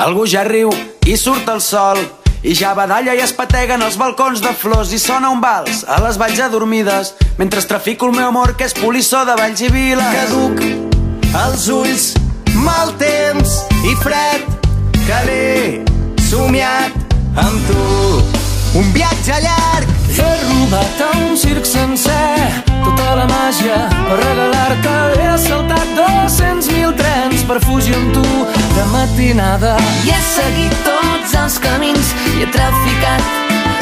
Algú ja riu i surt el sol i ja badalla i es pateguen els balcons de flors i sona un vals a les valls adormides mentre trafico el meu amor que és polissó de valls i viles. Caduc els ulls, mal temps i fred que l'he somiat amb tu. Un viatge llarg He robat a un circ sencer tota la màgia per regalar-te. He saltat 200.000 trens per fugir amb tu de matinada. I he seguit tots els camins i he traficat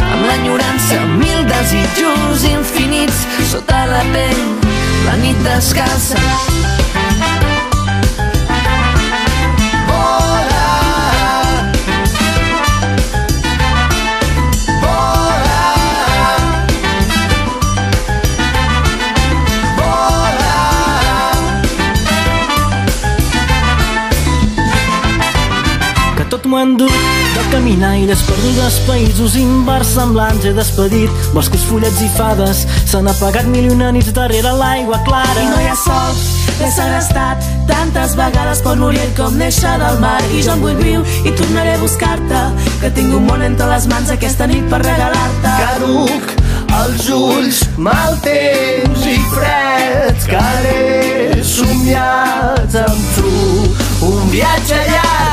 amb l'enyorança mil desitjos infinits sota la pell, la nit descalça. M'ho han dut de caminaires perdudes, països inversemblants he despedit. Boscos, fullets i fades s'han apagat mil i una nits darrere l'aigua clara. I no hi ha sol, l'he segrestat tantes vegades per l'Orient com néixer del mar i jo en vull viu i tornaré a buscar-te que tinc un món entre les mans aquesta nit per regalar-te Caduc els ulls, mal temps i freds que l'he somiat amb tu. Un viatge llarg,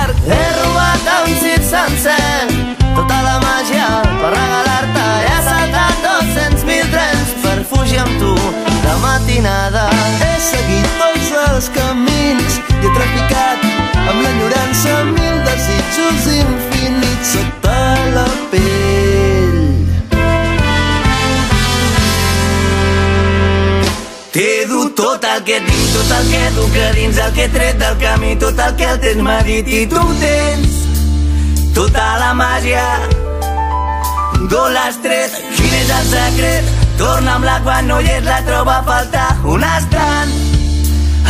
matinada. He seguit tots els camins i he traficat amb l'enyorança mil desitjos infinits sota la pell. T'he dut tot el que tinc, tot el que duc a dins, el que he tret del camí, tot el que el temps m'ha dit i tu tens tota la màgia. D'on l'has tret? Quin és el secret? Torna'm-la quan no hi és, la troba a faltar. On estan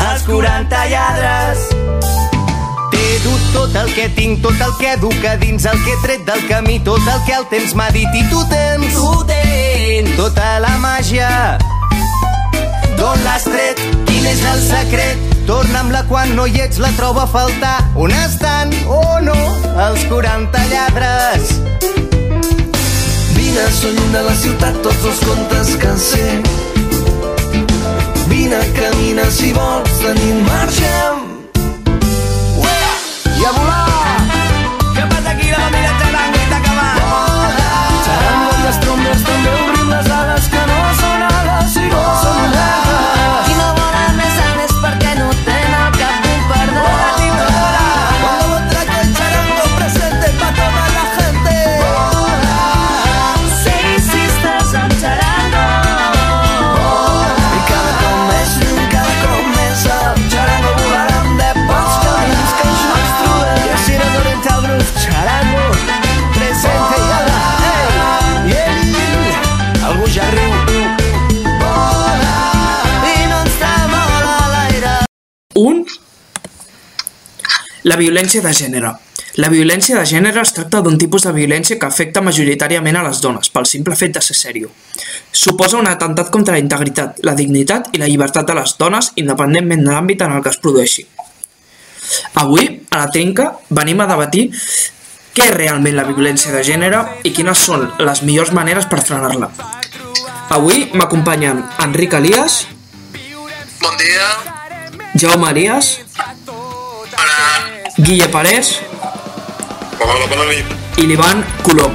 els 40 lladres? T'he dut tot el que tinc, tot el que duc a dins, el que he tret del camí, tot el que el temps m'ha dit i tu tens, tu tens tota la màgia. D'on l'has tret? Quin és el secret? Torna'm-la quan no hi ets, la trobo a faltar. On estan, o oh no, els 40 lladres? Vine, són de la ciutat tots els contes que sé. Vine, camina si vols, de nit marxem. La violència de gènere. La violència de gènere es tracta d'un tipus de violència que afecta majoritàriament a les dones, pel simple fet de ser sèrio. Suposa un atemptat contra la integritat, la dignitat i la llibertat de les dones, independentment de l'àmbit en el que es produeixi. Avui, a la Trinca, venim a debatir què és realment la violència de gènere i quines són les millors maneres per frenar-la. Avui m'acompanyen Enric Elias, Bon dia. Jaume Elias, Hola. Guille Parés Hola, bona nit. i l'Ivan Colom.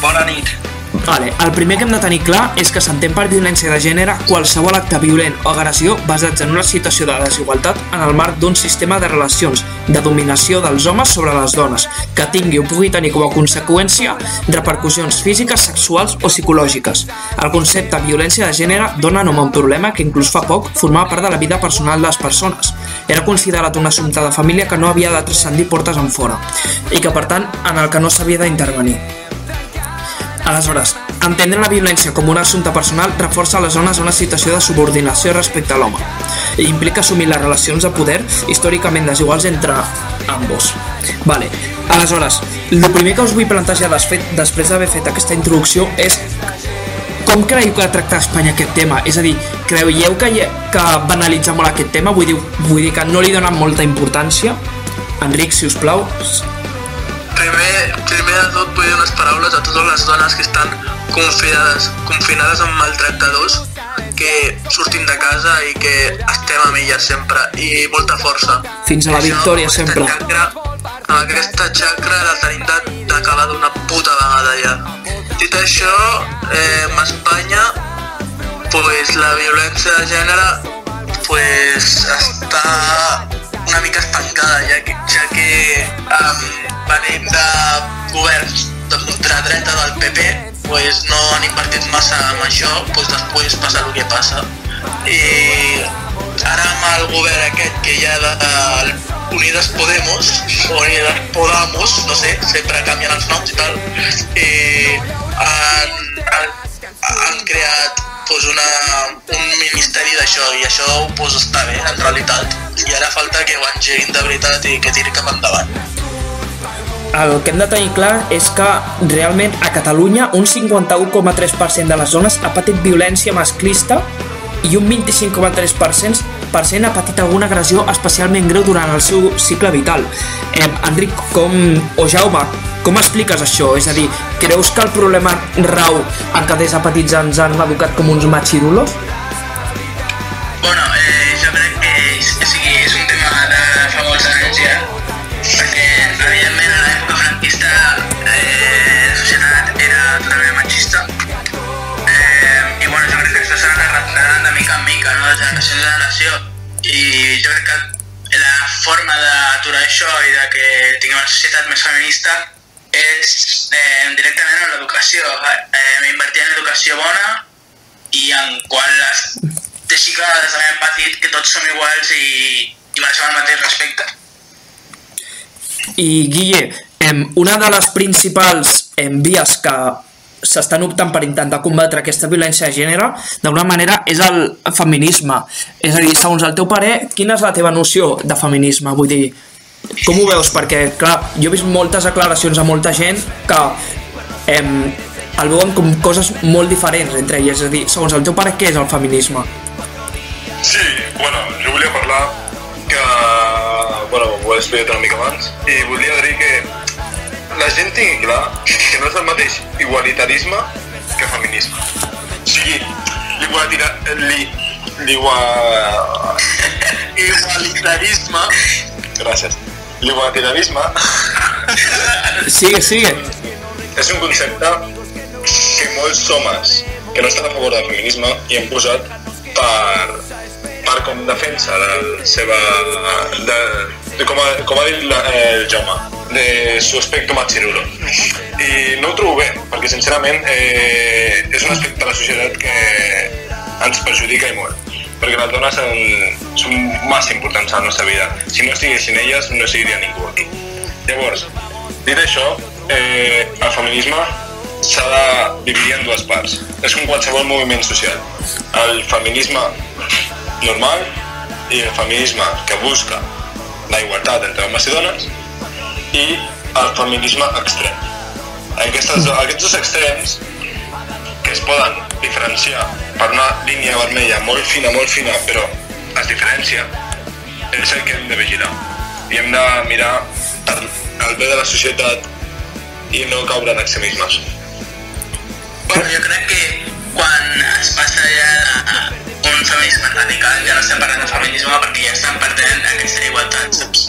Bona nit. Vale, el primer que hem de tenir clar és que s'entén per violència de gènere qualsevol acte violent o agressió basats en una situació de desigualtat en el marc d'un sistema de relacions de dominació dels homes sobre les dones que tingui o pugui tenir com a conseqüència repercussions físiques, sexuals o psicològiques. El concepte violència de gènere dona nom a un problema que inclús fa poc formava part de la vida personal de les persones. Era considerat un assumpte de família que no havia de transcendir portes en fora i que per tant en el que no s'havia d'intervenir. Aleshores, entendre la violència com un assumpte personal reforça les dones a una situació de subordinació respecte a l'home i implica assumir les relacions de poder històricament desiguals entre ambos. Vale. Aleshores, el primer que us vull plantejar després, després d'haver fet aquesta introducció és com creieu que tractar Espanya aquest tema? És a dir, creieu que, que banalitza molt aquest tema? Vull dir, vull dir que no li donen molta importància? Enric, si us plau. Primer, primer de tot vull dir unes paraules a totes les dones que estan confinades, confinades amb maltractadors, que sortim de casa i que estem amb elles sempre, i molta força. Fins a la Això, victòria, sempre. Xacra, amb aquesta xacra la tenim d'acabar d'una puta vegada ja. Dit això, eh, a Espanya, pues, la violència de gènere pues, està una mica estancada, ja que, ja que um, venim de governs de ultradreta del PP, pues, no han invertit massa en això, pues, després passa el que passa. I ara amb el govern aquest que hi ha de uh, Unides Podemos, o Unides Podamos, no sé, sempre canvien els noms i tal, i han, han, han creat pues, una, un ministeri d'això i això pues, està bé en realitat. I ara falta que ho engeguin de veritat i que tiri cap endavant. El que hem de tenir clar és que realment a Catalunya un 51,3% de les dones ha patit violència masclista i un 25,3% per cent ha patit alguna agressió especialment greu durant el seu cicle vital. Eh, Enric, com, o Jaume, com expliques això? És a dir, creus que el problema rau en que des de petits ens han educat com uns machirulos? Bueno, eh, jo crec que és, sigui, és un tema de fa molts anys ja, mica, no? de en generació i jo crec que la forma d'aturar això i de que tinguem una societat més feminista és eh, directament en l'educació, eh, invertir en educació bona i en qual les deixi clar des de ben petit que tots som iguals i, i mereixem el mateix respecte. I Guille, una de les principals vies que s'estan optant per intentar combatre aquesta violència de gènere, d'alguna manera, és el feminisme. És a dir, segons el teu parer, quina és la teva noció de feminisme? Vull dir, com ho veus? Perquè, clar, jo he vist moltes declaracions a molta gent que em, el veuen com coses molt diferents entre elles. És a dir, segons el teu pare, què és el feminisme? Sí, bueno, jo volia parlar que... Bueno, ho he explicat una mica abans i volia dir que la gent tingui clar que no és el mateix igualitarisme que feminisme. O sigui, l'igualitira... Li, l'igua... Igualitarisme Gràcies. L'igualitarisme Sigue, sigue. és un concepte que molts homes que no estan a favor del feminisme hi han posat per, per com defensa de la seva... De, de com, ha, com ha dit la, eh, el Jaume, de su aspecto machirulo. I no ho trobo bé, perquè sincerament eh, és un aspecte de la societat que ens perjudica i molt perquè les dones són, són massa importants a la nostra vida. Si no estiguessin elles, no seguiria ningú aquí. Llavors, dit això, eh, el feminisme s'ha de dividir en dues parts. És com qualsevol moviment social. El feminisme normal i el feminisme que busca la igualtat entre homes i dones i el feminisme extrem. Aquestes, aquests dos extrems que es poden diferenciar per una línia vermella molt fina, molt fina, però es diferencia, és el que hem de vigilar. I hem de mirar per el bé de la societat i no caure en extremismes. Bueno, jo crec que quan es passa ja feminisme radical ja no estem parlant de feminisme perquè ja estan perdent aquesta igualtat, saps?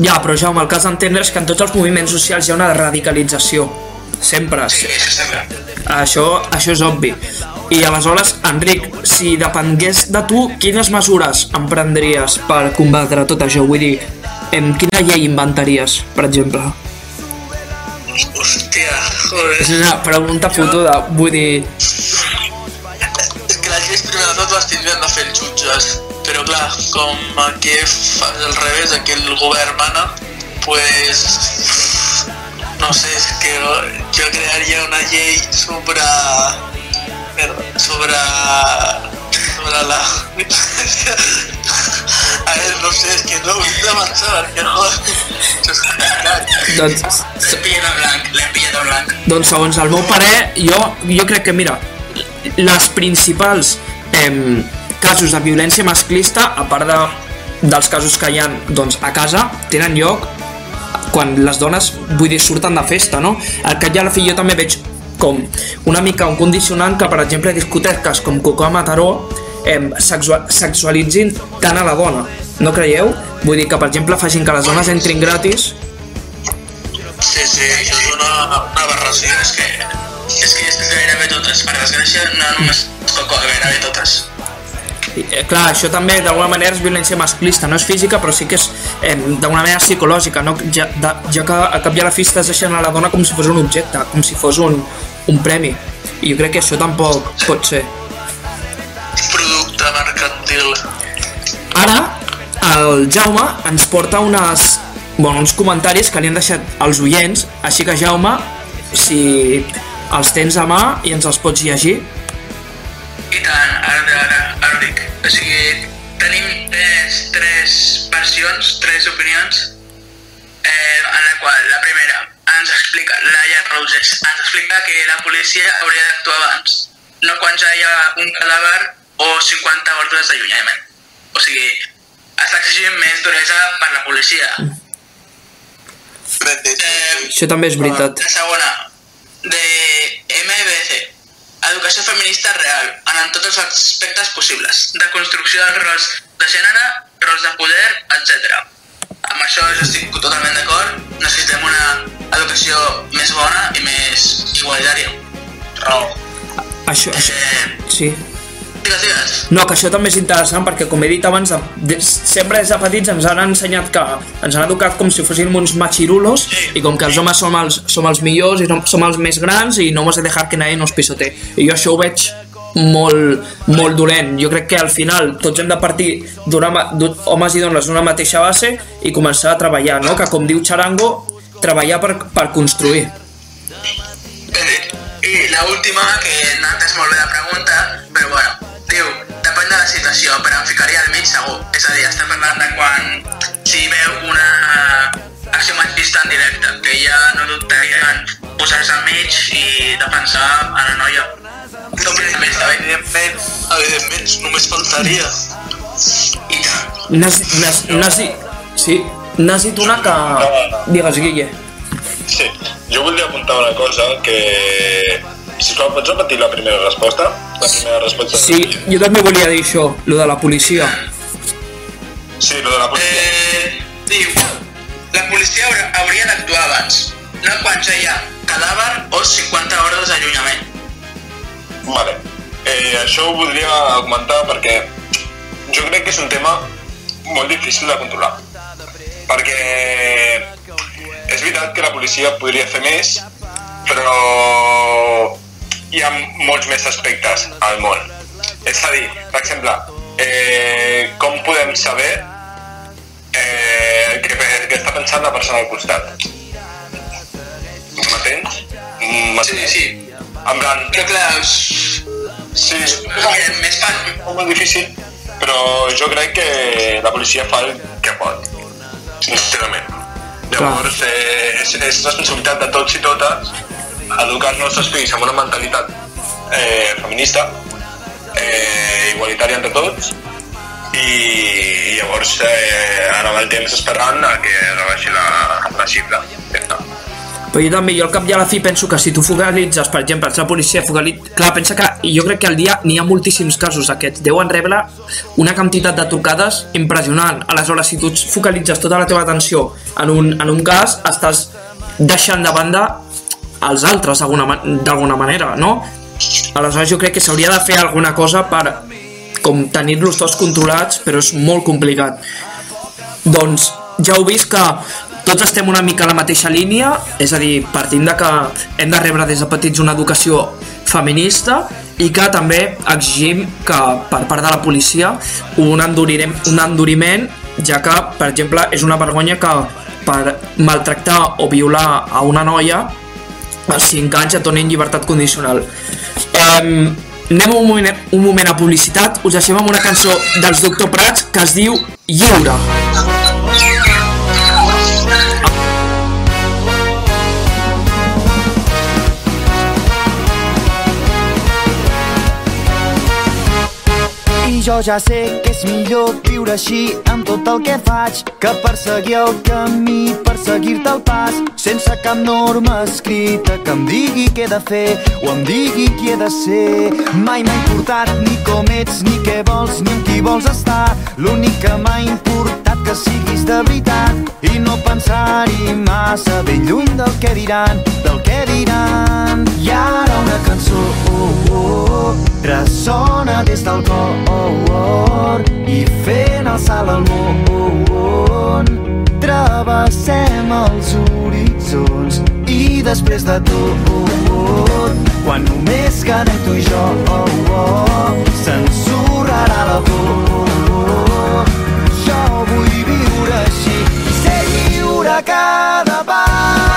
Ja, però Jaume, el cas d'entendre és que en tots els moviments socials hi ha una radicalització. Sempre. Sí, això sembla. Això, això és obvi. I aleshores, Enric, si depengués de tu, quines mesures emprendries per combatre tot això? Vull dir, em, quina llei inventaries, per exemple? Hòstia, joder. És una pregunta fotuda, vull dir... tot les tindrien de fer els jutges, però clar, com aquí fa al revés, aquí el govern mana, pues no sé, és que jo crearia una llei sobre sobre sobre la a ver, no sé, és que no de pensar perquè complicat. Doncs, L'hem pillat en blanc, l'hem pillat en blanc. doncs segons el meu parer, jo, jo crec que, mira, les principals em, casos de violència masclista, a part de dels casos que hi ha doncs, a casa tenen lloc quan les dones, vull dir, surten de festa, no? Al cap i a la fi jo també veig com una mica un condicionant que, per exemple, discoteques com Cocó Mataró eh, sexual, sexualitzin tant a la dona. No creieu? Vull dir que, per exemple, facin que les dones entrin gratis Sí, sí, això és una, una aberració, és que, que totes, per desgràcia, no només Coco, gairebé totes. I, eh, clar, això també d'alguna manera és violència masclista, no és física però sí que és eh, d'alguna manera psicològica, no? ja, de, ja que a cap i a la fi estàs deixant a la dona com si fos un objecte, com si fos un, un premi. I jo crec que això tampoc pot ser. Producte mercantil. Ara, el Jaume ens porta unes, bueno, uns comentaris que li han deixat els oients, així que Jaume, si els tens a mà i ens els pots llegir. I tant, ara, ara, ara dic. O sigui, tenim tres, tres versions, tres opinions, eh, en la qual la primera ens explica, Laia Roses, ens explica que la policia hauria d'actuar abans, no quan ja hi ha un cadàver o 50 ordres d'allunyament. O sigui, està exigint més duresa per la policia. Eh, Això també és veritat. la segona, de MBC, educació feminista real, en tots els aspectes possibles, de construcció dels rols de gènere, rols de poder, etc. Amb això jo estic totalment d'acord, necessitem una educació més bona i més igualitària. Raó. Això, això, Eh, sí. Digues. No, que això també és interessant perquè, com he dit abans, sempre des de petits ens han ensenyat que ens han educat com si fossin uns machirulos i com que els homes som els, som els millors i som, som els més grans i no hemos de dejar que nadie nos pisotee. I jo això ho veig molt, molt dolent. Jo crec que al final tots hem de partir d'una homes i dones d'una mateixa base i començar a treballar, no? Que com diu Charango, treballar per, per construir. Dit. I la última, que no entès molt bé la pregunta, però bueno, de la situació, però em ficaria al mig segur. És a dir, estem parlant de quan si veu una acció machista en directe, que ja no dubtaria en posar-se al mig i defensar a la noia. No evidentment, evidentment, només faltaria. I tant. N'has dit... Sí, n'has dit una que... Digues, Guille. Sí, jo voldria apuntar una cosa que... Sisplau, pots repetir la primera resposta? La primera resposta. Sí, jo també volia dir això, lo de la policia. Sí, lo de la policia. Eh, diu, la policia haurà, hauria d'actuar abans, no quan ja hi ha cadàver o 50 hores d'allunyament. Vale. Eh, això ho voldria comentar perquè jo crec que és un tema molt difícil de controlar. Perquè és veritat que la policia podria fer més, però hi ha molts més aspectes al món. És a dir, per exemple, eh, com podem saber eh, què, què està pensant la persona al costat? M'entens? Sí, sí. En plan, Que clar, és, sí, és més fàcil. és molt difícil, però jo crec que la policia fa el que pot, sincerament. Llavors, eh, és, és responsabilitat de tots i totes educar els nostres fills amb una mentalitat eh, feminista, eh, igualitària entre tots, i, i llavors eh, ara amb el temps esperant a que rebaixi la, la xifra. Però jo també, jo al cap i a la fi penso que si tu focalitzes, per exemple, la policia focalitza... Clar, pensa que jo crec que al dia n'hi ha moltíssims casos aquests. Deuen rebre una quantitat de trucades impressionant. Aleshores, si tu focalitzes tota la teva atenció en un, en un cas, estàs deixant de banda els altres d'alguna ma- d'alguna manera, no? Aleshores jo crec que s'hauria de fer alguna cosa per com tenir-los tots controlats, però és molt complicat. Doncs ja heu vist que tots estem una mica a la mateixa línia, és a dir, partint de que hem de rebre des de petits una educació feminista i que també exigim que per part de la policia un, enduriment, un enduriment ja que, per exemple, és una vergonya que per maltractar o violar a una noia als 5 anys et donin llibertat condicional. Um, anem un moment, un moment a publicitat, us deixem amb una cançó dels Doctor Prats que es diu Lliure. Jo ja sé que és millor viure així amb tot el que faig que perseguir el camí, perseguir-te el pas sense cap norma escrita que em digui què he de fer o em digui qui he de ser. Mai m'ha importat ni com ets, ni què vols, ni amb qui vols estar. L'únic que m'ha importat que siguis de veritat i no pensar-hi massa ben lluny del que diran, del que diran. I ara una cançó oh, oh, ressona des del cor i fent el salt al món. Travessem els horitzons i després de tot quan només quedem tu i jo oh, oh, s'ensorrarà la por. Jo vull viure així i ser lliure cada pas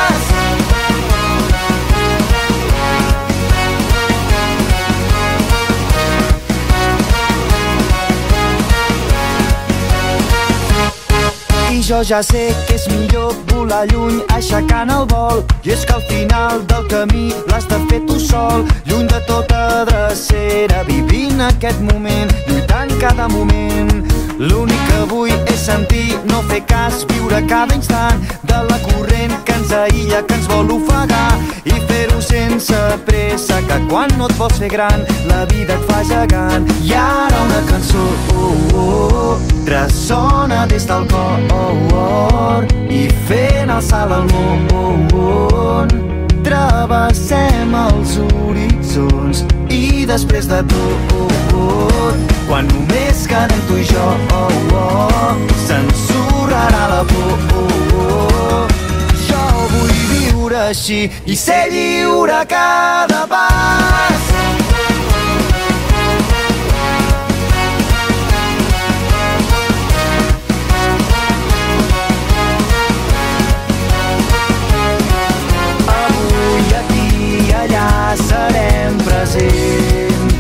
jo ja sé que és millor volar lluny aixecant el vol. I és que al final del camí l'has de fer tu sol. Lluny de tota drecera vivint aquest moment lluitant cada moment. L'únic que vull és sentir no fer cas viure cada instant de la corrent que ens aïlla que ens vol ofegar. I fer-ho sense pressa que quan no et vols fer gran la vida et fa gegant. I ara una cançó oh, oh, ressona des del cor. oh, oh, i fent el salt al món travessem els horitzons i després de tot quan només quedem tu i jo oh, oh, s'ensorrarà la por oh, oh. jo vull viure així i ser lliure cada pas serem present.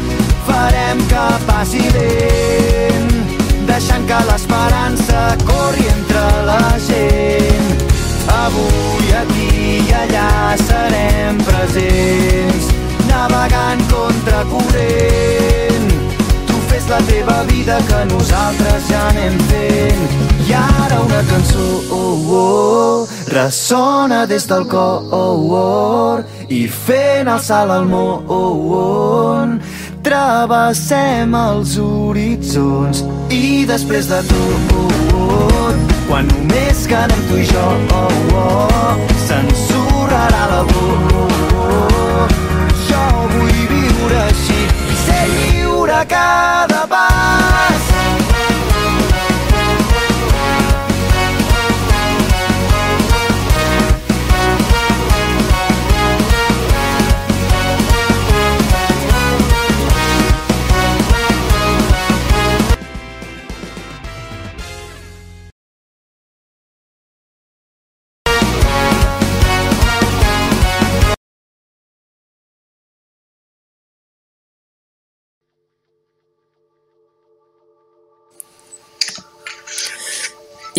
Farem que passi vent deixant que l'esperança corri entre la gent. Avui aquí i allà serem presents des del cor i fent el salt al món. Travessem els horitzons i després de tot quan només quedem tu i jo oh, oh, s'ensorrarà la por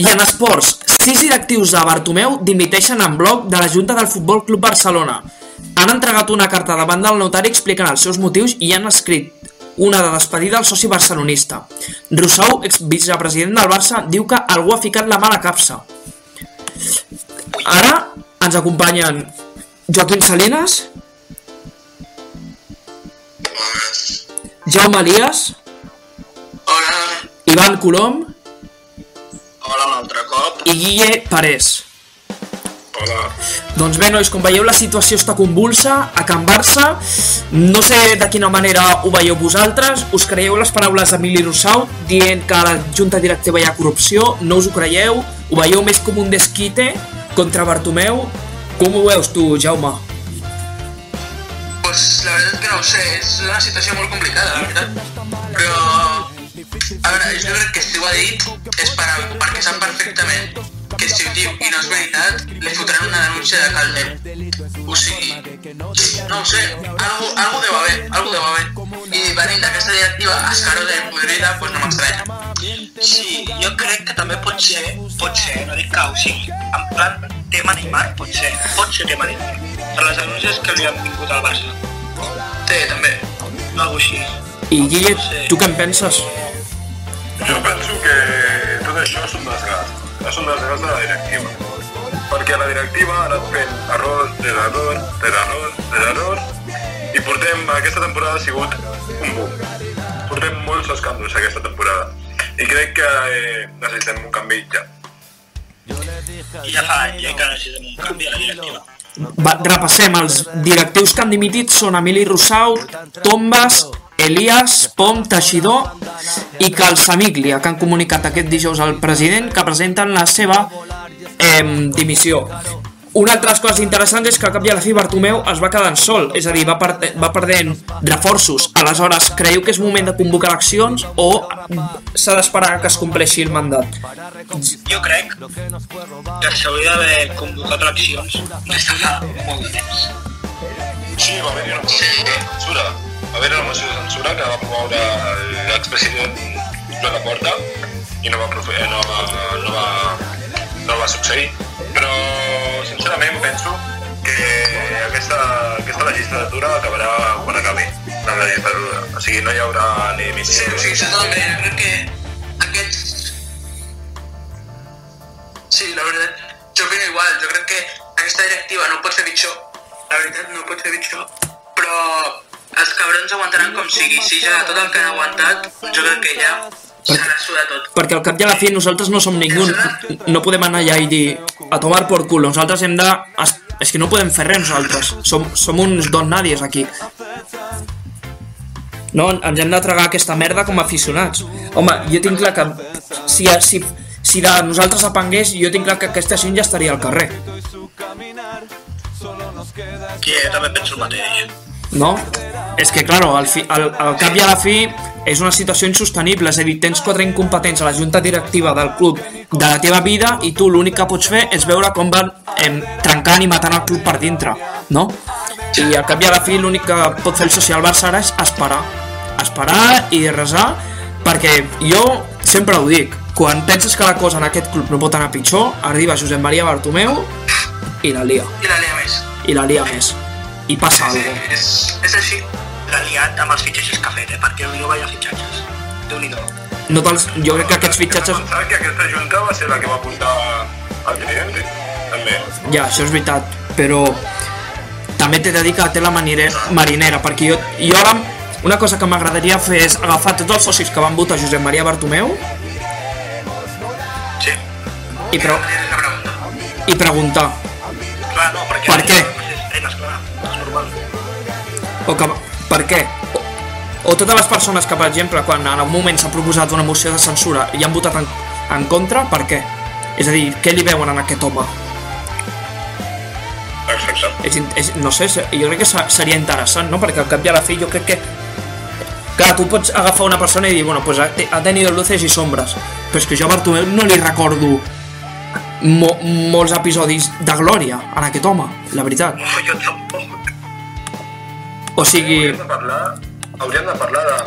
I en esports, sis directius de Bartomeu dimiteixen en bloc de la Junta del Futbol Club Barcelona. Han entregat una carta davant del notari explicant els seus motius i han escrit una de despedida al soci barcelonista. Rousseau, ex-vicepresident del Barça, diu que algú ha ficat la mala capsa. Ara ens acompanyen Joaquim Salinas, Jaume Elias, Ivan Colom i Guille Parés. Hola. Doncs bé, nois, com veieu, la situació està convulsa a Can Barça. No sé de quina manera ho veieu vosaltres. Us creieu les paraules d'Emili Rousseau dient que a la junta directiva hi ha corrupció? No us ho creieu? Ho veieu més com un desquite contra Bartomeu? Com ho veus tu, Jaume? Pues la verdad es que no ho sé, és una situació molt complicada, la veritat. Però, a veure, jo crec que si ho ha dit és per, perquè sap perfectament que si ho diu i no és veritat, li fotran una denúncia de calde. O sigui, no ho sé, algo, algo deu haver, algo deu haver. I venint d'aquesta directiva escarosa i podrida, pues no m'estranya. Sí, jo crec que també pot ser, pot ser, no dic que o sigui, en plan tema Neymar, pot ser, pot ser tema Neymar, per les anúncies que li han vingut al Barça, Sí, també. algo així. I Guille, tu què en penses? Jo penso que tot això és un desgast. És un desgast de la directiva. Perquè la directiva ha anat fent error, de error, de error, de error, i portem, aquesta temporada ha sigut un boom. Portem molts escàndols aquesta temporada. I crec que eh, necessitem un canvi ja. I ja fa anys eh, que necessitem un canvi a la directiva. Va, repassem, els directius que han dimitit són Emili Rossau, Tombas, Elias, Pom, Teixidor i Calsamiglia, que han comunicat aquest dijous al president que presenten la seva eh, dimissió. Una altra de les coses interessants és que al cap i a la fi Bartomeu es va quedant sol, és a dir, va, per, va perdent reforços. Aleshores, creieu que és moment de convocar eleccions o s'ha d'esperar que es compleixi el mandat? Jo crec que s'hauria d'haver convocat eleccions des de fa molt de temps. Sí, va haver-hi una censura. Va haver-hi una moció de censura que va promoure l'expresident Joan Laporta i no va, eh, no, va, no, va, no va succeir. Però, sincerament, penso que aquesta, aquesta legislatura acabarà quan acabi la legislatura. O sigui, no hi haurà ni Sí, missió. o sigui, totalment. Jo crec que aquests... Sí, la veritat, jo opino igual. Jo crec que aquesta directiva no pot fer pitjor. La veritat, no pot fer pitjor. Però els cabrons aguantaran com sigui. Si ja tot el que han aguantat, jo crec que ja se l'ha sudat tot. Perquè al cap i a la fi nosaltres no som ningú, no podem anar allà i dir a tomar por culo, nosaltres hem de... es- És que no podem fer res nosaltres, som, som uns don nadies aquí. No, ens hem de tragar aquesta merda com a aficionats. Home, jo tinc clar que si, si, si de nosaltres apengués, jo tinc clar que aquesta gent ja estaria al carrer. Que jo també penso el mateix. No? És que, claro, al, fi, al, al cap i a la fi és una situació insostenible, és a dir, tens quatre incompetents a la junta directiva del club de la teva vida i tu l'únic que pots fer és veure com van em, trencant i matant el club per dintre, no? I al cap i a la fi l'únic que pot fer el social Barça ara és esperar. Esperar i resar, perquè jo sempre ho dic, quan penses que la cosa en aquest club no pot anar pitjor, arriba Josep Maria Bartomeu i la lia, I la lia més. i la lia més. I passa Sí, alguna cosa. és, és així. Liat amb els fitxatges que ha fet, eh? Perquè no vaya fitxatges. Déu-n'hi-do. no te'ls, jo crec que aquests fitxatges Pensar que aquesta junta va ser la que va apuntar al president, també. ja, això és veritat però també t'he de dir que té la manire, marinera perquè jo, jo ara una cosa que m'agradaria fer és agafar tots els socis que van votar Josep Maria Bartomeu Sí. i, pre i preguntar Clar, no, perquè... Per què? O que, per què o, o totes les persones que per exemple quan en un moment s'ha proposat una moció de censura i han votat en, en contra, per què? és a dir, què li veuen en aquest home? Exacte. és, és, no sé, jo crec que se- seria interessant, no? Perquè al cap i a la fi jo crec que Clar, tu pots agafar una persona i dir, bueno, pues ha, ha tenido luces i sombres, però és que jo a Bartomeu no li recordo mo, molts episodis de glòria en aquest home, la veritat. Oh, jo tampoc. O sigui, Hauríem de parlar, hauríem de parlar de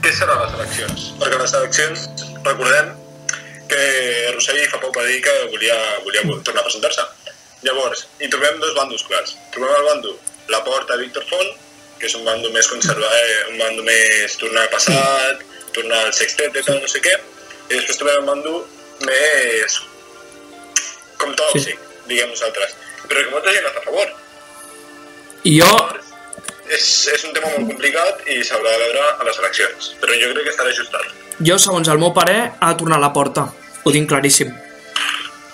què seran les eleccions. Perquè les eleccions, recordem que Rossell fa poc va dir que volia, volia tornar a presentar-se. Llavors, hi trobem dos bandos clars. Trobem el bando la porta Víctor Font, que és un bando més conservat, eh, un bando més tornar al passat, tornar al sextet i tal, no sé què, i després trobem un bando més com tòxic, sí. diguem nosaltres. Però que molta gent està a favor. jo, És, és un tema molt complicat i s'haurà de veure a les eleccions, però jo crec que estarà ajustat. jo segons el meu pare, ha de tornar a la porta. Ho tinc claríssim.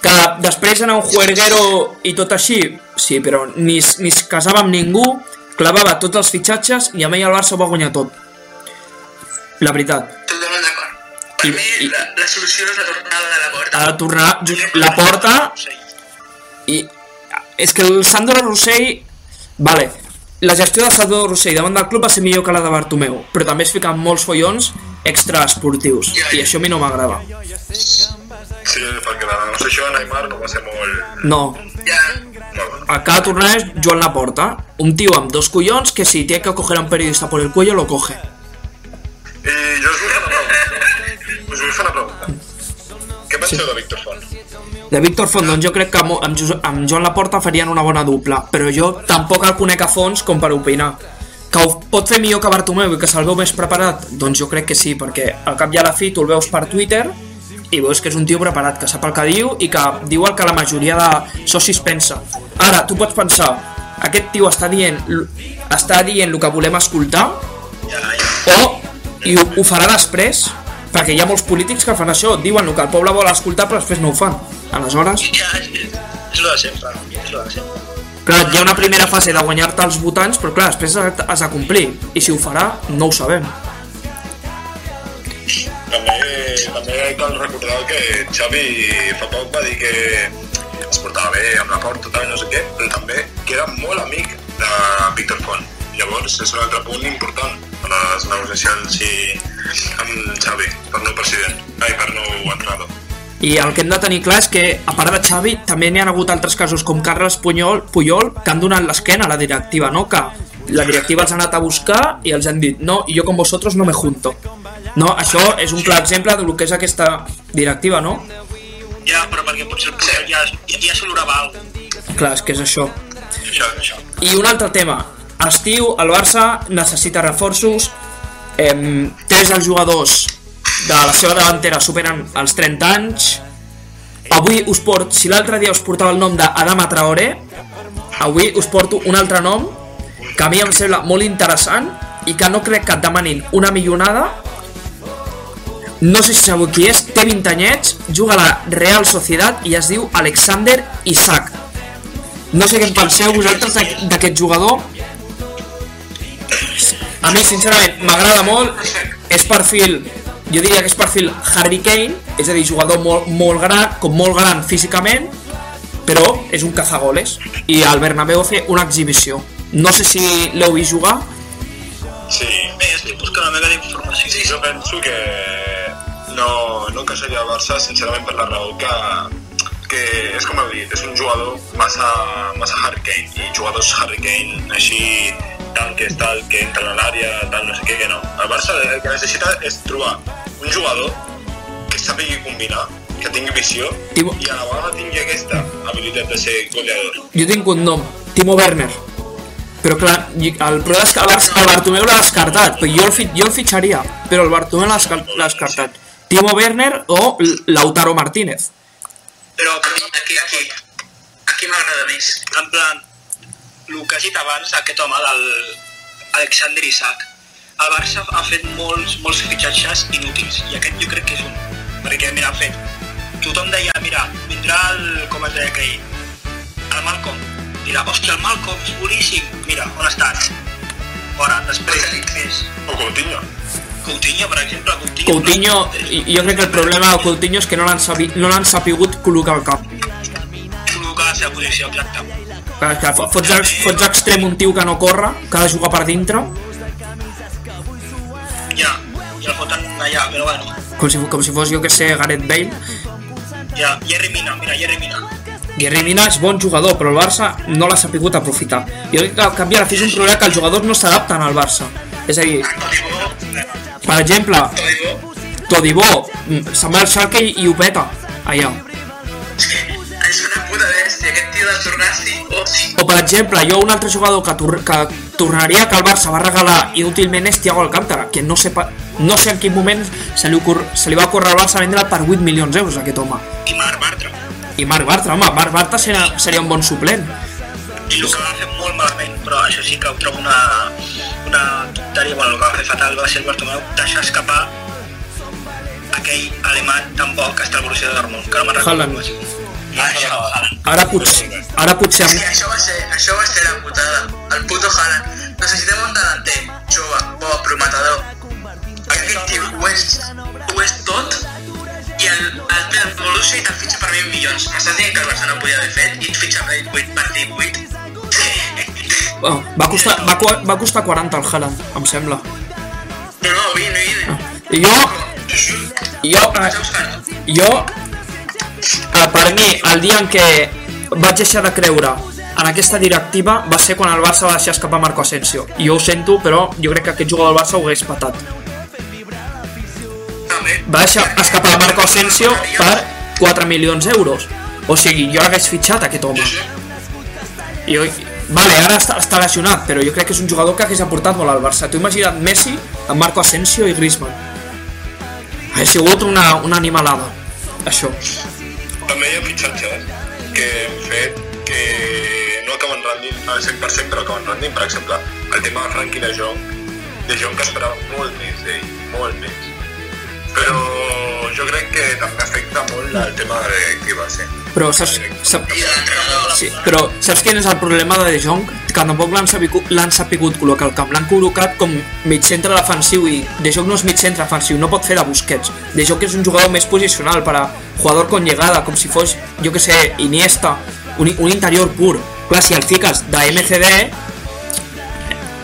Que després anar a un juerguero i tot així, sí, però ni, ni es casava amb ningú, clavava tots els fitxatges i amb ell el Barça ho va guanyar tot. La veritat. Totalment d'acord. Per I- mi, i- la, la solució és la tornada de la porta. ha de tornar just la porta i és que el Sandro Rossell vale, la gestió de Sandro Rossell davant del club va ser millor que la de Bartomeu però també es fiquen molts follons extraesportius i això a mi no m'agrada. Sí, perquè la negociació de Neymar no va ser molt... no, Ja, el que ha de tornar és Joan Laporta un tio amb dos collons que si tiene que coger a un periodista por el cuello lo coge. I jo us vull fer una pregunta. Us vull fer una pregunta. Què penseu de Víctor Font? De Víctor Font, jo crec que amb, amb, Joan Laporta farien una bona dupla, però jo tampoc el conec a fons com per opinar. Que ho pot fer millor que Bartomeu i que se'l veu més preparat? Doncs jo crec que sí, perquè al cap i a la fi tu el veus per Twitter i veus que és un tio preparat, que sap el que diu i que diu el que la majoria de socis pensa. Ara, tu pots pensar, aquest tio està dient, està dient el que volem escoltar o i ho, ho farà després perquè hi ha molts polítics que fan això, diuen el que el poble vol escoltar però després no ho fan. Aleshores, Ja, és, és lo de sempre. És lo de sempre. clar, hi ha una primera fase de guanyar-te els votants, però clar, després has de complir. I si ho farà, no ho sabem. També, també cal recordar que Xavi fa poc va dir que es portava bé amb la porta, tal, no sé què, però també que era molt amic de Víctor Font. Llavors és un altre punt important a les negociacions i amb Xavi, per nou president, ai, per nou entrenador. I el que hem de tenir clar és que, a part de Xavi, també n'hi ha hagut altres casos com Carles Puyol, Puyol que han donat l'esquena a la directiva, no? Que la directiva els ha anat a buscar i els han dit no, i jo con vosotros no me junto. No, això és un clar exemple del que és aquesta directiva, no? Ja, però perquè potser el Puyol ja, ja, ja s'olorava alguna cosa. Clar, és que és això. Això, això. I un altre tema. Estiu, el Barça necessita reforços. Em, tres dels jugadors de la seva davantera superen els 30 anys. Avui us port, si l'altre dia us portava el nom d'Adama Traoré, avui us porto un altre nom que a mi em sembla molt interessant i que no crec que et demanin una millonada no sé si sabeu qui és, té 20 anyets, juga a la Real Sociedad i es diu Alexander Isaac. No sé què en penseu vosaltres d'aqu- d'aquest jugador. A mi, sincerament, m'agrada molt. És perfil, jo diria que és perfil Harry Kane, és a dir, jugador molt, molt gran, com molt gran físicament, però és un cazagoles. I al Bernabéu fer una exhibició. No sé si l'heu vist jugar. Sí, Bé, estic buscant una mega d'informació. Sí, jo penso que no, no encaixaria al Barça, sincerament, per la raó que, que és com heu dit, és un jugador massa, massa Harry Kane, i jugadors Harry Kane així, tal que és tal, que entra a l'àrea, tal, no sé què, que no. El Barça el que necessita és trobar un jugador que sàpigui combinar, que tingui visió, Timo- i a la vegada tingui aquesta habilitat de ser goleador. Jo tinc un nom, Timo Werner. Però clar, i- el problema és que el, el Bartomeu l'ha descartat, però jo el, fi- jo el fitxaria, però el Bartomeu l'ha descar- l'ha descartat. Timo Werner o Lautaro Martínez. Però, però aquí, aquí, aquí m'agrada més. En plan, el que has dit abans, aquest home, l'Alexander Isaac, el Barça ha fet molts, molts fitxatges inútils, i aquest jo crec que és un. Perquè, mira, ha fet... Tothom deia, mira, vindrà el... com es deia aquell? El Malcolm. Dirà, hòstia, el Malcolm és boníssim. Mira, on està? Fora, després, més. O Coutinho. Coutinho, per exemple. Coutinho, Coutinho, i- jo crec que el problema de Coutinho és que no l'han sabi- no sapigut col·locar al camp. col·locar a la seva posició, exacte. Que fo- fots, fots extrem un tio que no corre, que ha de jugar per dintre, Ja, ja el foten allà, però bueno. com si, com si fos, jo que sé, Gareth Bale. Ja, Jerry Mina, mira, Jerry Mina. Guerri Mina és bon jugador, però el Barça no l'ha sapigut aprofitar. Jo crec que al cap i a la fi és un problema que els jugadors no s'adapten al Barça. És a dir, per exemple, Todibó mm, se'n va al Schalke i, ho peta allà. És una puta bèstia, aquest tio de Tornassi. Oh, O per exemple, jo un altre jugador que, tor que tornaria que el Barça va regalar inútilment és Thiago Alcántara, que no sé, no sé en quin moment se li, se li va ocórrer al Barça vendre per 8 milions d'euros aquest home. I Marc Bartra. I Marc Bartra, home, Marc Bartra seria, seria un bon suplent. I el que va fer molt malament, però això sí que ho trobo una, una tonteria, bueno, el que va fer fatal va ser el Bartomeu deixar escapar aquell alemany tan bo que està al Borussia Dortmund, que no me'n recordo. Ah, això. Ara potser, ara potser Sí, això va ser, això va ser la putada. El puto Haaland. Necessitem un delanter, jove, bo, prometedor. Aquest tio ho és, ho és tot i el, el, el Borussia te'l fitxa per 20 milions. M'estàs dient que el Barça no podia haver fet i et fitxa per 8 per 18? Oh, va, costar, va, va costar 40 el Haaland, em sembla. No, no, vine, vine. I jo, jo, eh, jo, per mi, el dia en què vaig deixar de creure en aquesta directiva va ser quan el Barça va deixar escapar Marco Asensio. I jo ho sento, però jo crec que aquest jugador del Barça ho hagués patat. Va deixar escapar Marco Asensio per 4 milions d'euros. O sigui, jo l'hagués fitxat aquest home. Jo, vale, ara està, està lesionat, però jo crec que és un jugador que hagués aportat molt al Barça. T'ho imagina't Messi amb Marco Asensio i Griezmann. Ha sigut una, una animalada, això. També hi ha fitxatges que hem fet que no acaben rendint al 100% però acaben rendint. Per exemple, el tema de Frankie de Jong, de Jong que esperava molt més d'ell, molt més. Però jo crec que també afecta molt el tema de qui va ser. Però saps, saps, sí, però saps quin és el problema de De Jong? Que tampoc l'han sapigut, l'han sapigut col·locar al camp. L'han col·locat com mig centre defensiu i De Jong no és mig centre defensiu, no pot fer de Busquets. De Jong és un jugador més posicional per a jugador con llegada, com si fos, jo que sé, Iniesta, un, un interior pur. Clar, si el fiques de MCD,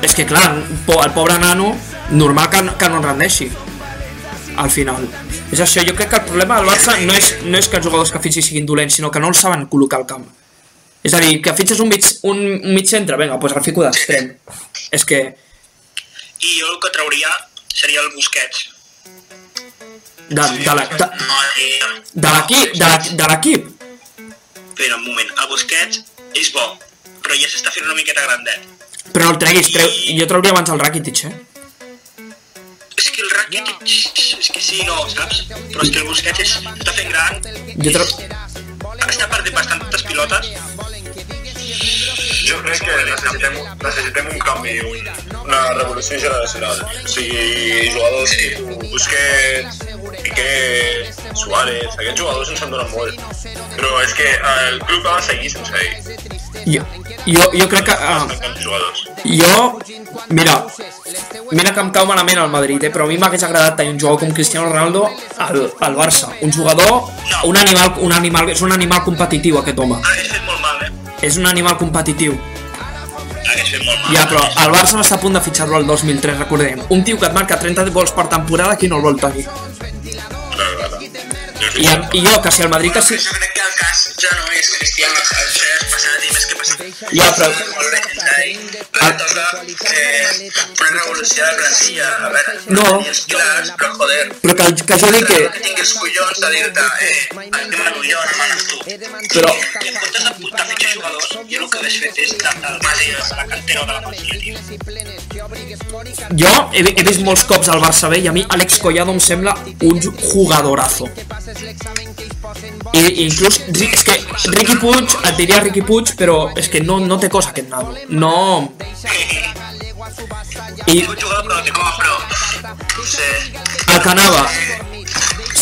és que clar, el pobre nano, normal que, no- que no en rendeixi al final. És això, jo crec que el problema del Barça no és, no és que els jugadors que fitxis siguin dolents, sinó que no els saben col·locar al camp. És a dir, que fitxes un mig, un, un mig centre, vinga, doncs el fico d'extrem. És que, I jo el que trauria seria el Busquets. de, de, l'equip, de, de l'equip, Però un moment, el Busquets és bo, però ja s'està fent una miqueta grandet. però no el treguis, treu, jo trauria abans el Rakitic, eh? És que el Rakitic, és que sí, no, saps? Però és que el Busquets és, està fent gran, Jo trau... està perdent bastantes pilotes. Jo crec que necessitem, necessitem un canvi, un, una revolució generacional. O sigui, jugadors tipus Busquets, Piqué, Suárez, aquests jugadors ens en donen molt. Però és que el club ha de seguir sense ell. Jo, jo, jo crec que... Jugadors. jo, mira, mira que em cau malament el Madrid, eh? però a mi m'hagués agradat tenir un jugador com Cristiano Ronaldo al, al Barça. Un jugador, un animal, un animal, és un animal competitiu aquest home. Hagués fet molt mal, eh? És un animal competitiu. Ja, però el Barça no està a punt de fitxar-lo al 2003, recordem. Un tio que et marca 30 gols per temporada, qui no el vol tenir? I, I jo, que si el Madrid... Que si... Jo crec que el cas ja no és Cristiano, és passat i més. Ja, però... Ell. Ara toca eh, una revolució de plantilla. A veure, No. clars, però joder, Però que, que jo dic que... que tinguis collons de dir-te, eh, manes tu. Però, I en comptes de, de fitxar jugadors, jo el que és la cantera de la facilitat. jo he, he vist molts cops al Barça B i a mi Alex Collado em sembla un ju- jugadorazo. I, inclús, és que Riqui Puig, et diria Riqui Puig, però és que no, no té cosa que com, però... No sé, el que anava,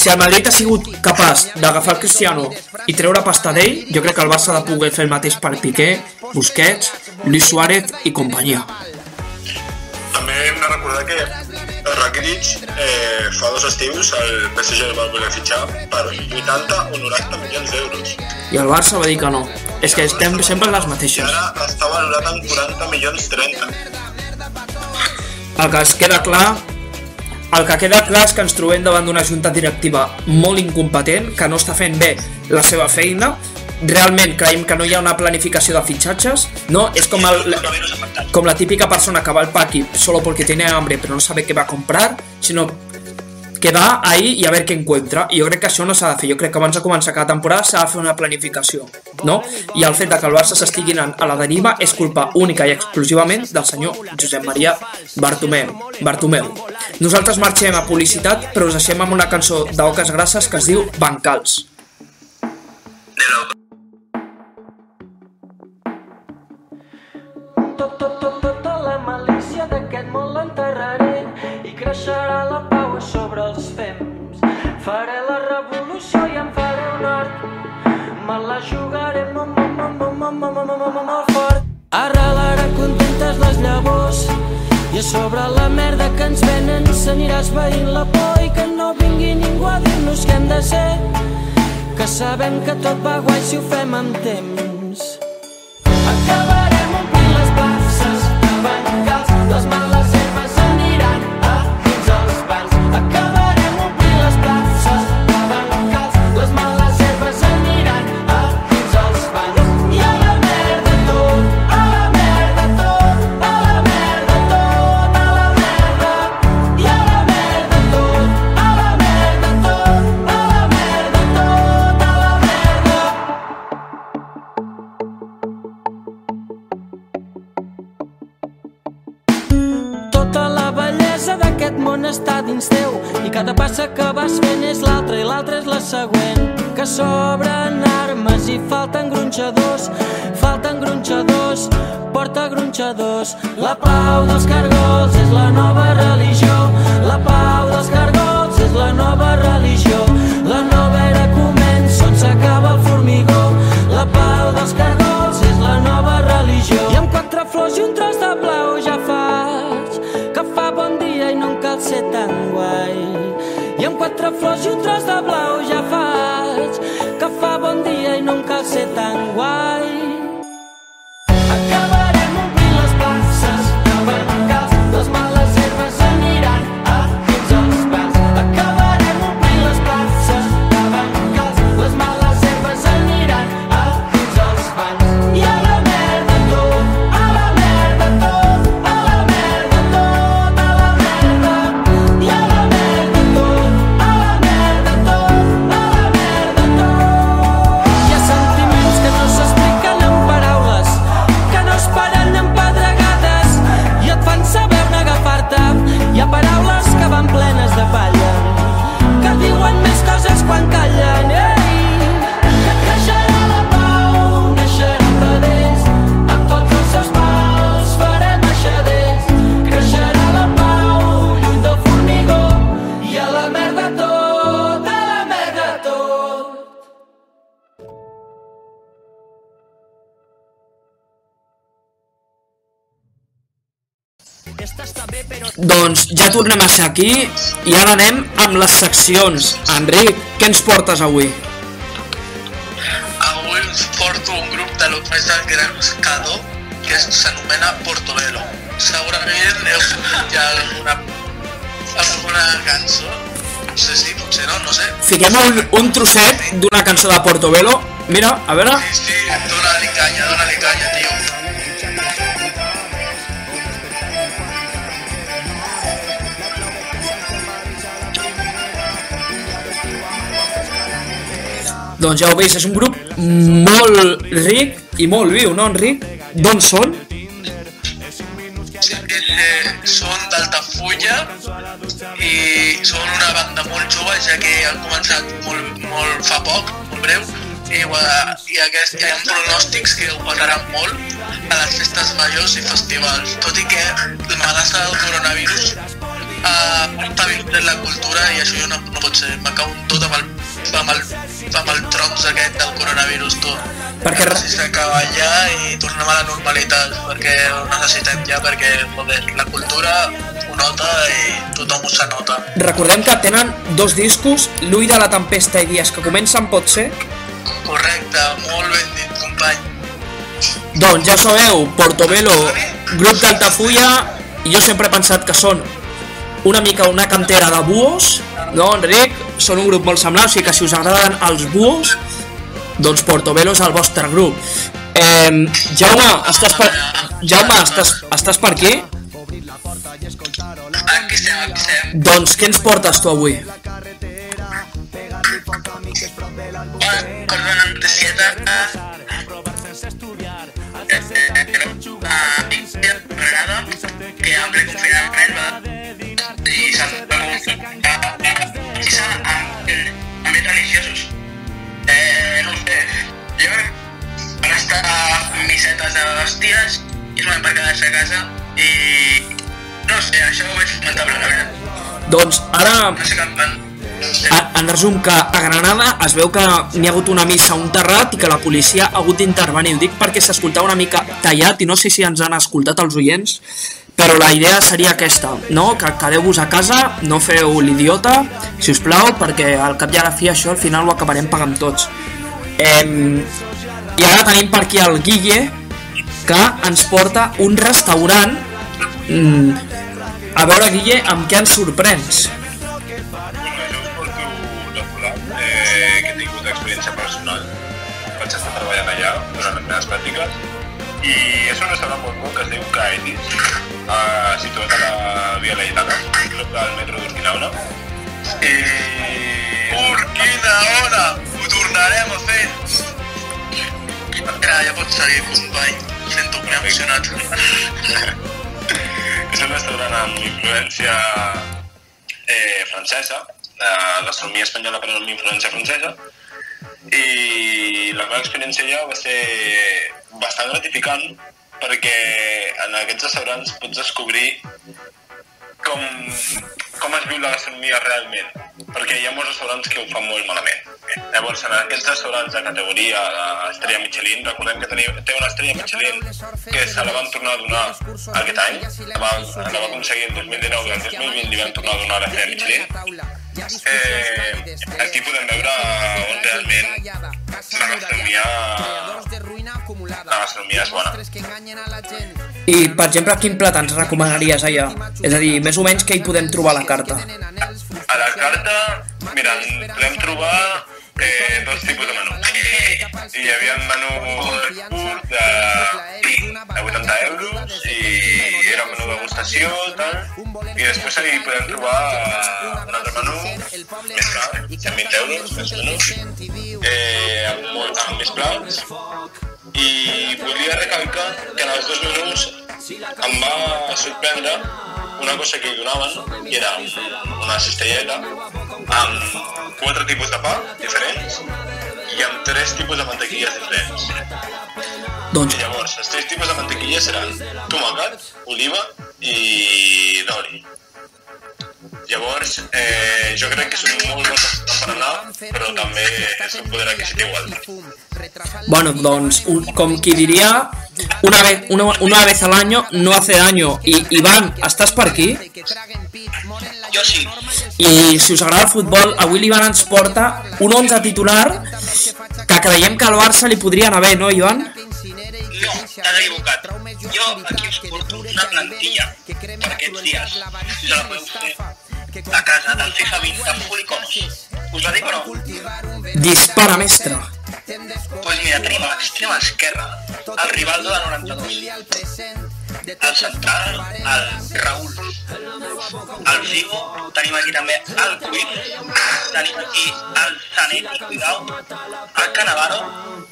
si el Madrid ha sigut capaç d'agafar Cristiano i treure pasta d'ell, jo crec que el Barça ha de poder fer el mateix per Piqué, Busquets, Luis Suárez i companyia. També hem de recordar que Rakitic eh, fa dos estius el PSG el va voler fitxar per 80 o 90 milions d'euros. I el Barça va dir que no. És que estem sempre les I mateixes. ara està valorat en 40 milions 30. El que es queda clar el que queda clar és que ens trobem davant d'una junta directiva molt incompetent, que no està fent bé la seva feina, realment creiem que no hi ha una planificació de fitxatges, no? És com, el, com la típica persona que va al paqui solo porque tiene hambre pero no sabe qué va a comprar, sinó que va ahí i a veure què encuentra. I jo crec que això no s'ha de fer. Jo crec que abans de començar cada temporada s'ha de fer una planificació, no? I el fet de que el Barça s'estigui anant a la deriva és culpa única i exclusivament del senyor Josep Maria Bartomeu. Bartomeu. Nosaltres marxem a publicitat, però us deixem amb una cançó d'Oques Grasses que es diu Bancals. de l'enterraré i creixerà la pau sobre els fems. Faré la revolució i em faré un hort. Me la jugaré molt, molt, molt, molt, molt, molt, molt, molt, molt fort. Arrelarà contentes les llavors i a sobre la merda que ens venen s'anirà esveint la por i que no vingui ningú a dir-nos què hem de ser que sabem que tot va guai si ho fem amb temps. Dins teu i cada passa que vas fent és l'altra i l'altra és la següent. Que sobren armes i falten gronxadors, falten gronxadors, porta gronxadors. La pau dels cargols és la nova religió, la pau dels cargols és la nova religió. La nova era comença on s'acaba el formigó, la pau dels cargols és la nova religió. I amb quatre flors i un guai. I amb quatre flors i un tros de blau ja faig que fa bon dia i no em cal ser tan guai. Doncs ja tornem a ser aquí i ara anem amb les seccions. Enric, què ens portes avui? Avui us porto un grup de los més grans Cado que es- s'anomena Portobello. Segurament heu sentit ja alguna, alguna cançó. No sé si, potser no, no sé. Fiquem un, un trosset d'una cançó de Portobello. Mira, a veure. Sí, sí, dóna-li canya, dóna-li canya, tio. Doncs ja ho veus, és un grup molt ric i molt viu, no, Enric? D'on són? Eh, són d'Altafulla i són una banda molt jove, ja que han començat molt, molt fa poc, molt breu, i, eh, i aquest, hi ha pronòstics que ho petaran molt a les festes majors i festivals, tot i que l'amenaça del coronavirus ha estabilitzat la cultura i això no, no pot ser, me cau tot amb el, amb el, amb el troncs aquest del coronavirus, tu. Perquè Si s'acaba ja i tornem a la normalitat, perquè ho necessitem ja, perquè joder, la cultura ho nota i tothom ho se nota. Recordem que tenen dos discos, L'ull de la tempesta i dies que comencen, pot ser? Correcte, molt ben dit, company. Doncs ja sabeu, Portobello, grup d'Altafulla, i jo sempre he pensat que són una mica una cantera de buos, no, Enric? Són un grup molt semblant, o sigui que si us agraden els buos, doncs Portobello és el vostre grup. Eh, Jaume, estàs per, Jaume, estàs, estàs per aquí? Aquí estem, aquí estem. Doncs què ens portes tu avui? Bueno, una noticieta a que abre confinament va i s'han i s'han àmbits religiosos eh, no sé. Jo van estar missetes de hòsties i es van per quedar-se a casa i no sé, això ho veig lamentable la veritat Doncs ara no sé plan A- En resum, que a Granada es veu que n'hi ha hagut una missa a un terrat i que la policia ha hagut d'intervenir. Ho dic perquè s'escoltava una mica tallat i no sé si ens han escoltat els oients, però la idea seria aquesta, no? Que quedeu-vos a casa, no feu l'idiota, si us plau, perquè al cap i a la fi això al final ho acabarem pagant tots. Em, I ara tenim per aquí el Guille, que ens porta un restaurant. Mm, a veure, Guille, amb què ens sorprens? Eh, que he tingut experiència personal. Vaig estar treballant allà durant les meves pràctiques i és un restaurant molt bo que es diu Caetis, eh, situat a la Via Laietana, prop del metro d'Urquinaona. I... Urquinaona! Ho tornarem a fer! Ara ja pots seguir, company. Sento que m'he emocionat. És un restaurant amb influència eh, francesa, la gastronomia espanyola però amb influència francesa, i la meva experiència allà va ser bastant gratificant perquè en aquests restaurants pots descobrir com, com es viu la gastronomia realment, perquè hi ha molts restaurants que ho fan molt malament. Llavors, en aquests restaurants de categoria estrella Michelin, recordem que tenia, té una estrella Michelin que se la van tornar a donar aquest any, la va, la va aconseguir el 2019 i el 2020 li van tornar a donar l'estrella Michelin. Eh, aquí podem veure on realment la gastronomia, la gastronomia és bona. I, per exemple, quin plat ens recomanaries allà? És a dir, més o menys què hi podem trobar a la carta? A la carta, mira, podem trobar eh, dos tipus de menú. Hi havia un menú curt de, de 80 euros i degustació, tal, i després hi podem trobar un altre menú més car, 120 euros, més o menys, eh, amb, molt, amb més plats, i volia recalcar que en els dos menús em va sorprendre una cosa que hi donaven, i era una cistelleta amb quatre tipus de pa diferents i amb tres tipus de mantequilles diferents. Doncs, I llavors, els tres tipus de mantequilles seran tomàquet, oliva i d'oli. Llavors, eh, jo crec que són molt bons per anar, però també és un poder adquisitiu alt. bueno, doncs, un, com qui diria, una vez, una, una vez al año no hace daño. I, Ivan, estàs per aquí? Jo sí. I si us agrada el futbol, avui l'Ivan ens porta un 11 titular que creiem que al Barça li podria anar bé, no, Ivan? No, t'has equivocat. Jo aquí us porto una plantilla per aquests dies. Us la podeu fer a casa del FIFA 20 de Foliconos. Us la dic o no? Dispara, mestre. Pues mira, tenim a l'extrema esquerra el Rivaldo de 92. Al central, el Raúl. Al Figo tenim aquí també el Cuir. Tenim aquí el Zanetti, cuidao. El Canavaro,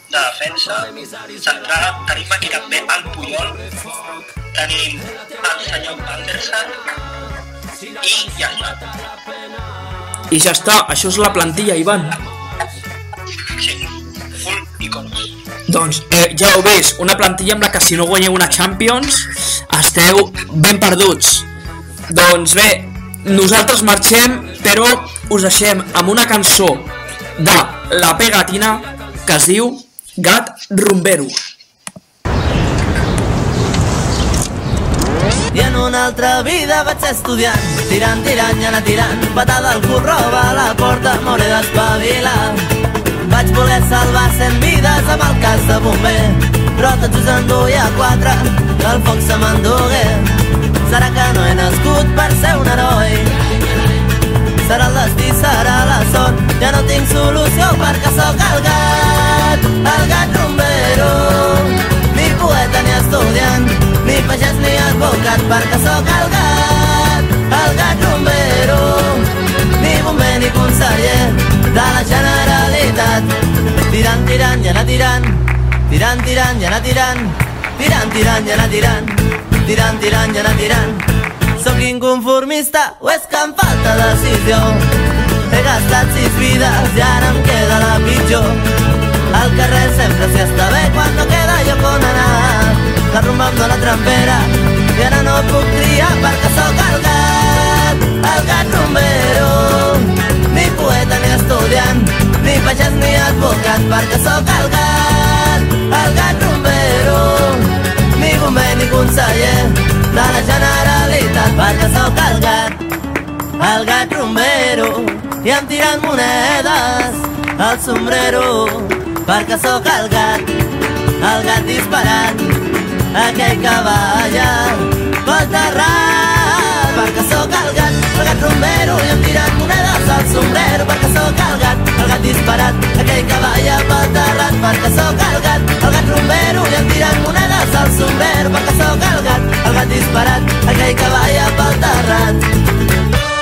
de defensa. Central, tenim aquí també el Puyol. Tenim el senyor Anderson. I ja està. I ja està, això és la plantilla, Ivan. Sí. Doncs eh, ja ho veus, una plantilla amb la que si no guanyeu una Champions esteu ben perduts. Doncs bé, nosaltres marxem, però us deixem amb una cançó de La Pegatina que es diu Gat Rumbero. I en una altra vida vaig estudiant. Tirant, tirant i anar tirant. Patada al cul, roba a la porta M'hauré d'espavilar. Vaig voler salvar cent vides amb el cas de bomber. Però tot just en duia quatre Que el foc se m'endugué. Serà que no he nascut per ser un heroi? Serà el destí, serà la sort Ja no tinc solució perquè sóc el gat El gat rumbero Tirant Tirant, tirant i anar tirant Tirant, tirant i anar tirant Tirant, tirant i anar tirant Sóc inconformista o és que em falta decisió He gastat sis vides i ara em queda la pitjor al carrer sempre s'hi està bé quan no queda lloc on anar La rumba em dóna trempera i ara no puc triar perquè sóc el gat El gat rumbero. Ni poeta ni estudiant Ni pagès ni advocat perquè sóc el gat El gat rumbero Ni bomber ni conseller de la Generalitat perquè sóc el gat el gat rumbero i em tirant monedes al sombrero perquè sóc el gat, el gat disparant aquell que balla pel terrat sóc el gat, el gat rumbero i em tirant monedes al sombrero perquè sóc el gat, el gat disparat aquell que balla pel terrat perquè sóc el gat, el gat rumbero i em tirant monedes al sombrero perquè sóc el gat, el gat disparat aquell que balla pel terrat